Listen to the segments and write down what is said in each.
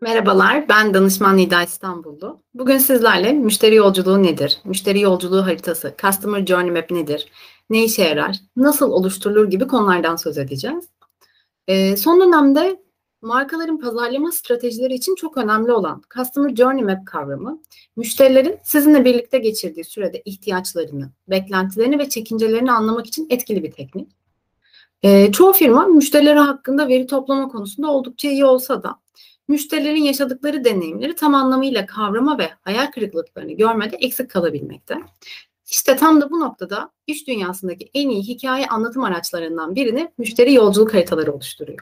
Merhabalar, ben danışman Nida İstanbullu. Bugün sizlerle müşteri yolculuğu nedir, müşteri yolculuğu haritası, Customer Journey Map nedir, ne işe yarar, nasıl oluşturulur gibi konulardan söz edeceğiz. Ee, son dönemde markaların pazarlama stratejileri için çok önemli olan Customer Journey Map kavramı, müşterilerin sizinle birlikte geçirdiği sürede ihtiyaçlarını, beklentilerini ve çekincelerini anlamak için etkili bir teknik. Ee, çoğu firma müşterileri hakkında veri toplama konusunda oldukça iyi olsa da müşterilerin yaşadıkları deneyimleri tam anlamıyla kavrama ve hayal kırıklıklarını görmede eksik kalabilmekte. İşte tam da bu noktada iş dünyasındaki en iyi hikaye anlatım araçlarından birini müşteri yolculuk haritaları oluşturuyor.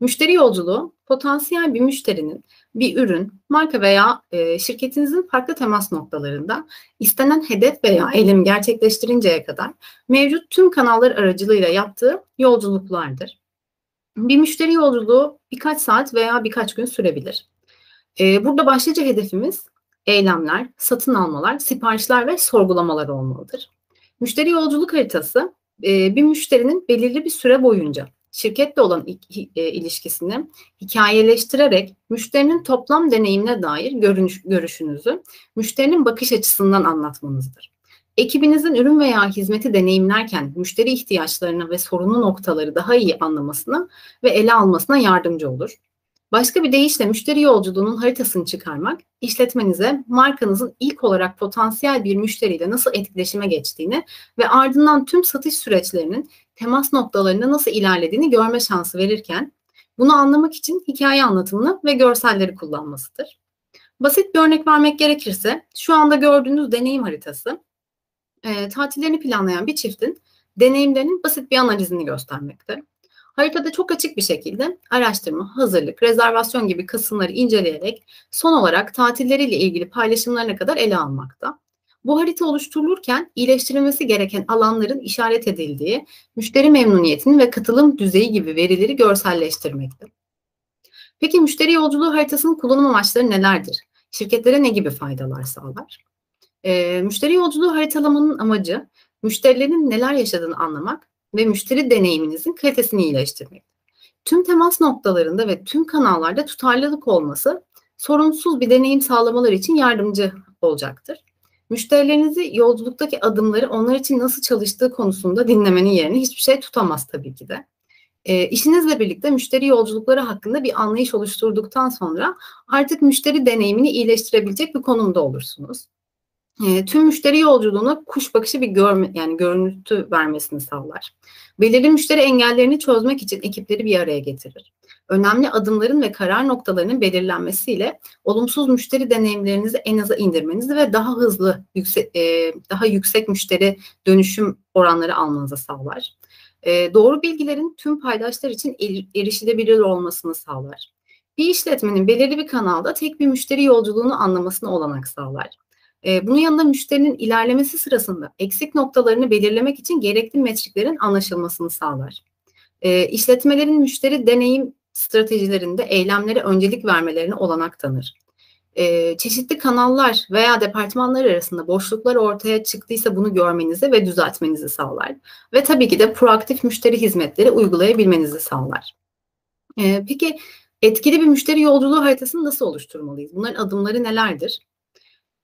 Müşteri yolculuğu potansiyel bir müşterinin bir ürün, marka veya e, şirketinizin farklı temas noktalarında istenen hedef veya eylemi gerçekleştirinceye kadar mevcut tüm kanallar aracılığıyla yaptığı yolculuklardır. Bir müşteri yolculuğu birkaç saat veya birkaç gün sürebilir. Ee, burada başlıca hedefimiz eylemler, satın almalar, siparişler ve sorgulamalar olmalıdır. Müşteri yolculuk haritası e, bir müşterinin belirli bir süre boyunca şirketle olan e, ilişkisini hikayeleştirerek müşterinin toplam deneyimine dair görünüş, görüşünüzü müşterinin bakış açısından anlatmanızdır ekibinizin ürün veya hizmeti deneyimlerken müşteri ihtiyaçlarını ve sorunlu noktaları daha iyi anlamasına ve ele almasına yardımcı olur. Başka bir deyişle müşteri yolculuğunun haritasını çıkarmak, işletmenize markanızın ilk olarak potansiyel bir müşteriyle nasıl etkileşime geçtiğini ve ardından tüm satış süreçlerinin temas noktalarında nasıl ilerlediğini görme şansı verirken, bunu anlamak için hikaye anlatımını ve görselleri kullanmasıdır. Basit bir örnek vermek gerekirse, şu anda gördüğünüz deneyim haritası, e, tatillerini planlayan bir çiftin deneyimlerinin basit bir analizini göstermekte. Haritada çok açık bir şekilde araştırma, hazırlık, rezervasyon gibi kısımları inceleyerek son olarak tatilleriyle ilgili paylaşımlarına kadar ele almakta. Bu harita oluşturulurken iyileştirilmesi gereken alanların işaret edildiği, müşteri memnuniyetini ve katılım düzeyi gibi verileri görselleştirmekte. Peki müşteri yolculuğu haritasının kullanım amaçları nelerdir? Şirketlere ne gibi faydalar sağlar? E, müşteri yolculuğu haritalamanın amacı müşterilerin neler yaşadığını anlamak ve müşteri deneyiminizin kalitesini iyileştirmek. Tüm temas noktalarında ve tüm kanallarda tutarlılık olması sorunsuz bir deneyim sağlamaları için yardımcı olacaktır. Müşterilerinizi yolculuktaki adımları onlar için nasıl çalıştığı konusunda dinlemenin yerine hiçbir şey tutamaz tabii ki de. E, işinizle birlikte müşteri yolculukları hakkında bir anlayış oluşturduktan sonra artık müşteri deneyimini iyileştirebilecek bir konumda olursunuz e, tüm müşteri yolculuğuna kuş bakışı bir görme, yani görüntü vermesini sağlar. Belirli müşteri engellerini çözmek için ekipleri bir araya getirir. Önemli adımların ve karar noktalarının belirlenmesiyle olumsuz müşteri deneyimlerinizi en aza indirmenizi ve daha hızlı yüksek, e, daha yüksek müşteri dönüşüm oranları almanızı sağlar. E, doğru bilgilerin tüm paydaşlar için erişilebilir olmasını sağlar. Bir işletmenin belirli bir kanalda tek bir müşteri yolculuğunu anlamasına olanak sağlar. E, bunun yanında müşterinin ilerlemesi sırasında eksik noktalarını belirlemek için gerekli metriklerin anlaşılmasını sağlar. E, işletmelerin müşteri deneyim stratejilerinde eylemlere öncelik vermelerine olanak tanır. E, çeşitli kanallar veya departmanlar arasında boşluklar ortaya çıktıysa bunu görmenizi ve düzeltmenizi sağlar. Ve tabii ki de proaktif müşteri hizmetleri uygulayabilmenizi sağlar. E, peki etkili bir müşteri yolculuğu haritasını nasıl oluşturmalıyız? Bunların adımları nelerdir?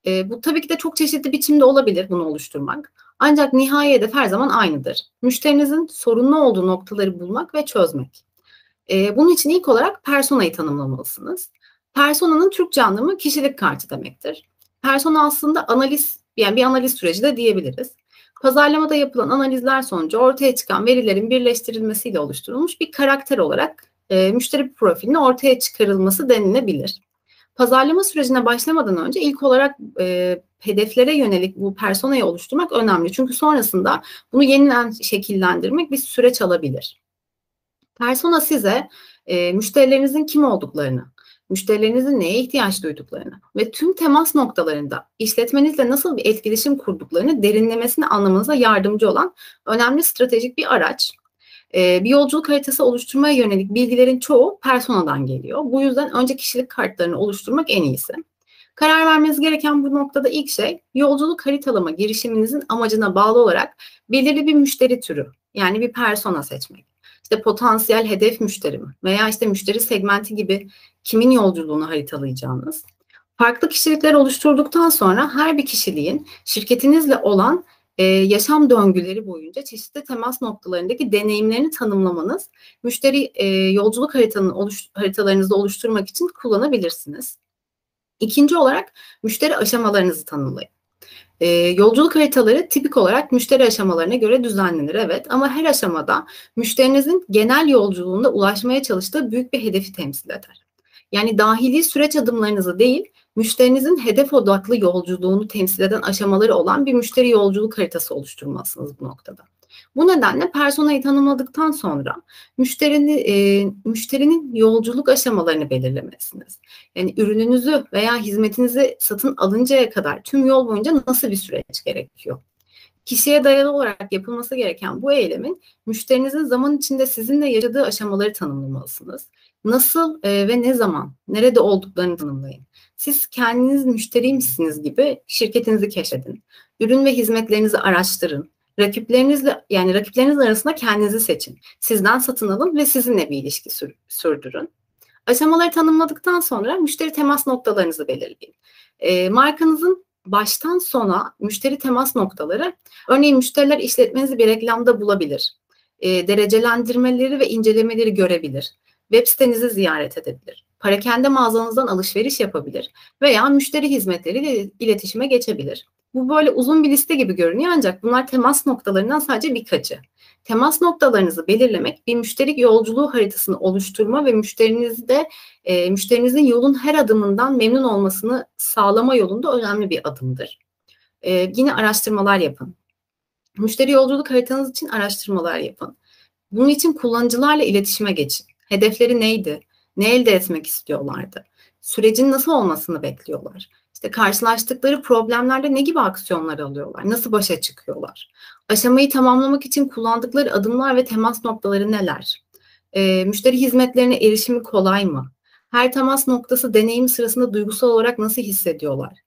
E, bu tabii ki de çok çeşitli biçimde olabilir bunu oluşturmak. Ancak nihai hedef her zaman aynıdır. Müşterinizin sorunlu olduğu noktaları bulmak ve çözmek. E, bunun için ilk olarak personayı tanımlamalısınız. Personanın Türkçe anlamı kişilik kartı demektir. Persona aslında analiz, yani bir analiz süreci de diyebiliriz. Pazarlamada yapılan analizler sonucu ortaya çıkan verilerin birleştirilmesiyle oluşturulmuş bir karakter olarak e, müşteri profilinin ortaya çıkarılması denilebilir pazarlama sürecine başlamadan önce ilk olarak e, hedeflere yönelik bu personayı oluşturmak önemli. Çünkü sonrasında bunu yeniden şekillendirmek bir süreç alabilir. Persona size e, müşterilerinizin kim olduklarını, müşterilerinizin neye ihtiyaç duyduklarını ve tüm temas noktalarında işletmenizle nasıl bir etkileşim kurduklarını derinlemesine anlamanıza yardımcı olan önemli stratejik bir araç. E, bir yolculuk haritası oluşturmaya yönelik bilgilerin çoğu personadan geliyor. Bu yüzden önce kişilik kartlarını oluşturmak en iyisi. Karar vermeniz gereken bu noktada ilk şey yolculuk haritalama girişiminizin amacına bağlı olarak belirli bir müşteri türü yani bir persona seçmek. İşte potansiyel hedef müşteri mi veya işte müşteri segmenti gibi kimin yolculuğunu haritalayacağınız. Farklı kişilikler oluşturduktan sonra her bir kişiliğin şirketinizle olan e, yaşam döngüleri boyunca çeşitli temas noktalarındaki deneyimlerini tanımlamanız, müşteri e, yolculuk haritanın oluş, haritalarınızı oluşturmak için kullanabilirsiniz. İkinci olarak müşteri aşamalarınızı tanımlayın. E, yolculuk haritaları tipik olarak müşteri aşamalarına göre düzenlenir evet ama her aşamada müşterinizin genel yolculuğunda ulaşmaya çalıştığı büyük bir hedefi temsil eder. Yani dahili süreç adımlarınızı değil, müşterinizin hedef odaklı yolculuğunu temsil eden aşamaları olan bir müşteri yolculuk haritası oluşturmalısınız bu noktada. Bu nedenle personayı tanımladıktan sonra müşterinin, e, müşterinin yolculuk aşamalarını belirlemesiniz. Yani ürününüzü veya hizmetinizi satın alıncaya kadar tüm yol boyunca nasıl bir süreç gerekiyor? Kişiye dayalı olarak yapılması gereken bu eylemin müşterinizin zaman içinde sizinle yaşadığı aşamaları tanımlamalısınız. Nasıl e, ve ne zaman, nerede olduklarını tanımlayın. Siz kendiniz müşteriymişsiniz gibi şirketinizi keşfedin. Ürün ve hizmetlerinizi araştırın. Rakiplerinizle yani rakipleriniz arasında kendinizi seçin. Sizden satın alın ve sizinle bir ilişki sür, sürdürün. Aşamaları tanımladıktan sonra müşteri temas noktalarınızı belirleyin. E, markanızın baştan sona müşteri temas noktaları, örneğin müşteriler işletmenizi bir reklamda bulabilir. E, derecelendirmeleri ve incelemeleri görebilir. Web sitenizi ziyaret edebilir. Parakende mağazanızdan alışveriş yapabilir veya müşteri hizmetleriyle iletişime geçebilir. Bu böyle uzun bir liste gibi görünüyor ancak bunlar temas noktalarından sadece birkaçı. Temas noktalarınızı belirlemek bir müşteri yolculuğu haritasını oluşturma ve müşterinizde e, müşterinizin yolun her adımından memnun olmasını sağlama yolunda önemli bir adımdır. E, yine araştırmalar yapın. Müşteri yolculuk haritanız için araştırmalar yapın. Bunun için kullanıcılarla iletişime geçin. Hedefleri neydi? Ne elde etmek istiyorlardı? Sürecin nasıl olmasını bekliyorlar? İşte karşılaştıkları problemlerde ne gibi aksiyonlar alıyorlar? Nasıl başa çıkıyorlar? Aşamayı tamamlamak için kullandıkları adımlar ve temas noktaları neler? E, müşteri hizmetlerine erişimi kolay mı? Her temas noktası deneyim sırasında duygusal olarak nasıl hissediyorlar?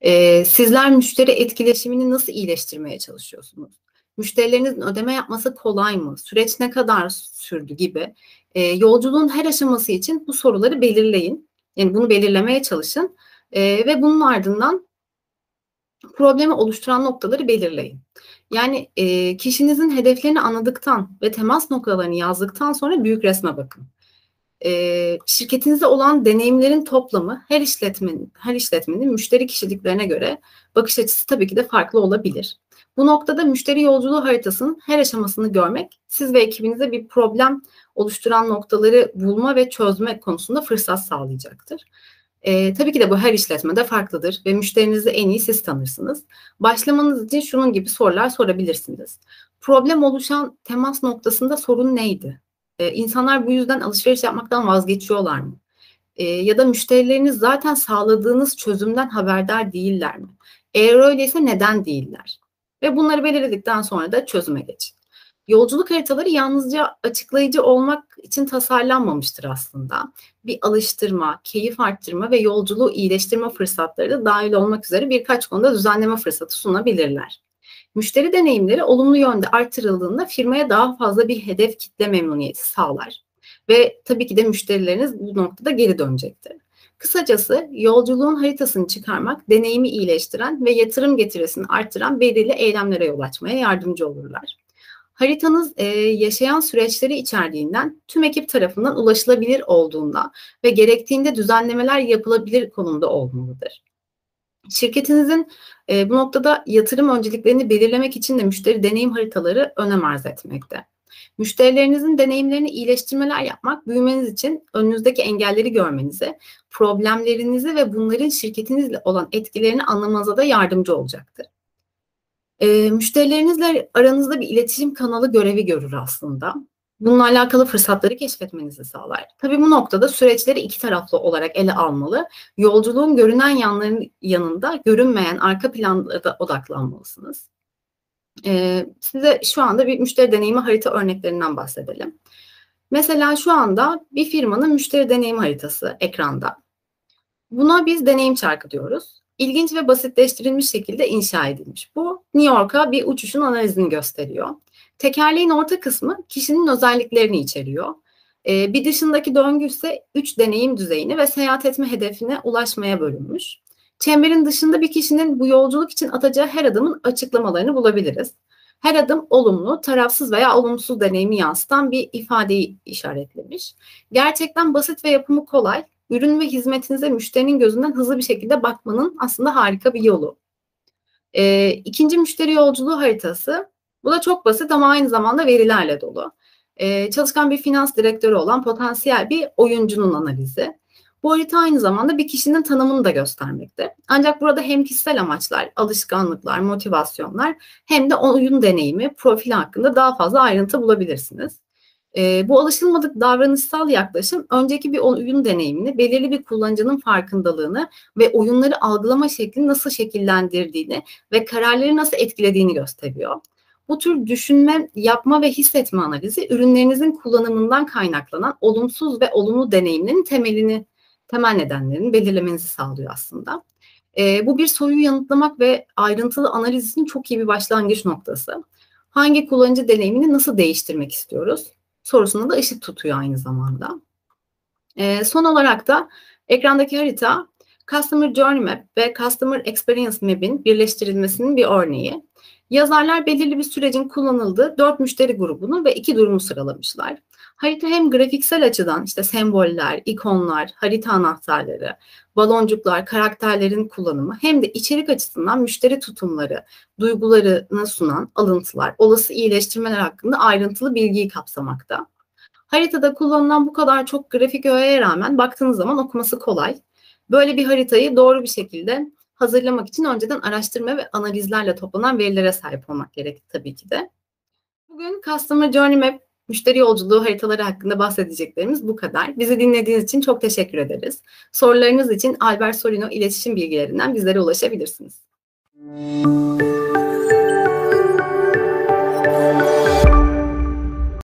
E, sizler müşteri etkileşimini nasıl iyileştirmeye çalışıyorsunuz? Müşterilerinizin ödeme yapması kolay mı? Süreç ne kadar sürdü gibi. E, yolculuğun her aşaması için bu soruları belirleyin. Yani bunu belirlemeye çalışın e, ve bunun ardından problemi oluşturan noktaları belirleyin. Yani e, kişinizin hedeflerini anladıktan ve temas noktalarını yazdıktan sonra büyük resme bakın. E, şirketinizde olan deneyimlerin toplamı her işletmenin her işletmenin müşteri kişiliklerine göre bakış açısı tabii ki de farklı olabilir. Bu noktada müşteri yolculuğu haritasının her aşamasını görmek siz ve ekibinize bir problem oluşturan noktaları bulma ve çözme konusunda fırsat sağlayacaktır. E, tabii ki de bu her işletmede farklıdır ve müşterinizi en iyi siz tanırsınız. Başlamanız için şunun gibi sorular sorabilirsiniz. Problem oluşan temas noktasında sorun neydi? E, insanlar bu yüzden alışveriş yapmaktan vazgeçiyorlar mı? E, ya da müşterileriniz zaten sağladığınız çözümden haberdar değiller mi? Eğer öyleyse neden değiller? Ve bunları belirledikten sonra da çözüme geçin. Yolculuk haritaları yalnızca açıklayıcı olmak için tasarlanmamıştır aslında. Bir alıştırma, keyif arttırma ve yolculuğu iyileştirme fırsatları da dahil olmak üzere birkaç konuda düzenleme fırsatı sunabilirler. Müşteri deneyimleri olumlu yönde artırıldığında firmaya daha fazla bir hedef kitle memnuniyeti sağlar. Ve tabii ki de müşterileriniz bu noktada geri dönecektir. Kısacası yolculuğun haritasını çıkarmak deneyimi iyileştiren ve yatırım getirisini arttıran belirli eylemlere yol açmaya yardımcı olurlar. Haritanız e, yaşayan süreçleri içerdiğinden tüm ekip tarafından ulaşılabilir olduğunda ve gerektiğinde düzenlemeler yapılabilir konumda olmalıdır. Şirketinizin e, bu noktada yatırım önceliklerini belirlemek için de müşteri deneyim haritaları önem arz etmekte. Müşterilerinizin deneyimlerini iyileştirmeler yapmak, büyümeniz için önünüzdeki engelleri görmenize, problemlerinizi ve bunların şirketinizle olan etkilerini anlamanıza da yardımcı olacaktır. E, müşterilerinizle aranızda bir iletişim kanalı görevi görür aslında. Bununla alakalı fırsatları keşfetmenizi sağlar. Tabii bu noktada süreçleri iki taraflı olarak ele almalı. Yolculuğun görünen yanların yanında görünmeyen arka planlara odaklanmalısınız. Ee, size şu anda bir müşteri deneyimi harita örneklerinden bahsedelim. Mesela şu anda bir firmanın müşteri deneyimi haritası ekranda. Buna biz deneyim çarkı diyoruz ilginç ve basitleştirilmiş şekilde inşa edilmiş. Bu New York'a bir uçuşun analizini gösteriyor. Tekerleğin orta kısmı kişinin özelliklerini içeriyor. E, bir dışındaki döngü ise üç deneyim düzeyini ve seyahat etme hedefine ulaşmaya bölünmüş. Çemberin dışında bir kişinin bu yolculuk için atacağı her adımın açıklamalarını bulabiliriz. Her adım olumlu, tarafsız veya olumsuz deneyimi yansıtan bir ifadeyi işaretlemiş. Gerçekten basit ve yapımı kolay, ürün ve hizmetinize müşterinin gözünden hızlı bir şekilde bakmanın aslında harika bir yolu. E, ikinci müşteri yolculuğu haritası. Bu da çok basit ama aynı zamanda verilerle dolu. E, çalışkan bir finans direktörü olan potansiyel bir oyuncunun analizi. Bu harita aynı zamanda bir kişinin tanımını da göstermekte. Ancak burada hem kişisel amaçlar, alışkanlıklar, motivasyonlar hem de oyun deneyimi, profil hakkında daha fazla ayrıntı bulabilirsiniz. E, bu alışılmadık davranışsal yaklaşım önceki bir oyun deneyimini, belirli bir kullanıcının farkındalığını ve oyunları algılama şeklini nasıl şekillendirdiğini ve kararları nasıl etkilediğini gösteriyor. Bu tür düşünme, yapma ve hissetme analizi ürünlerinizin kullanımından kaynaklanan olumsuz ve olumlu deneyimlerin temelini, temel nedenlerini belirlemenizi sağlıyor aslında. E, bu bir soruyu yanıtlamak ve ayrıntılı analiz için çok iyi bir başlangıç noktası. Hangi kullanıcı deneyimini nasıl değiştirmek istiyoruz? Sorusuna da ışık tutuyor aynı zamanda. E, son olarak da ekrandaki harita Customer Journey Map ve Customer Experience Map'in birleştirilmesinin bir örneği. Yazarlar belirli bir sürecin kullanıldığı dört müşteri grubunu ve iki durumu sıralamışlar. Harita hem grafiksel açıdan işte semboller, ikonlar, harita anahtarları, baloncuklar, karakterlerin kullanımı hem de içerik açısından müşteri tutumları, duygularını sunan alıntılar, olası iyileştirmeler hakkında ayrıntılı bilgiyi kapsamakta. Haritada kullanılan bu kadar çok grafik öğeye rağmen baktığınız zaman okuması kolay. Böyle bir haritayı doğru bir şekilde hazırlamak için önceden araştırma ve analizlerle toplanan verilere sahip olmak gerek tabii ki de. Bugün Customer Journey Map müşteri yolculuğu haritaları hakkında bahsedeceklerimiz bu kadar. Bizi dinlediğiniz için çok teşekkür ederiz. Sorularınız için Albert Solino iletişim bilgilerinden bizlere ulaşabilirsiniz. Müzik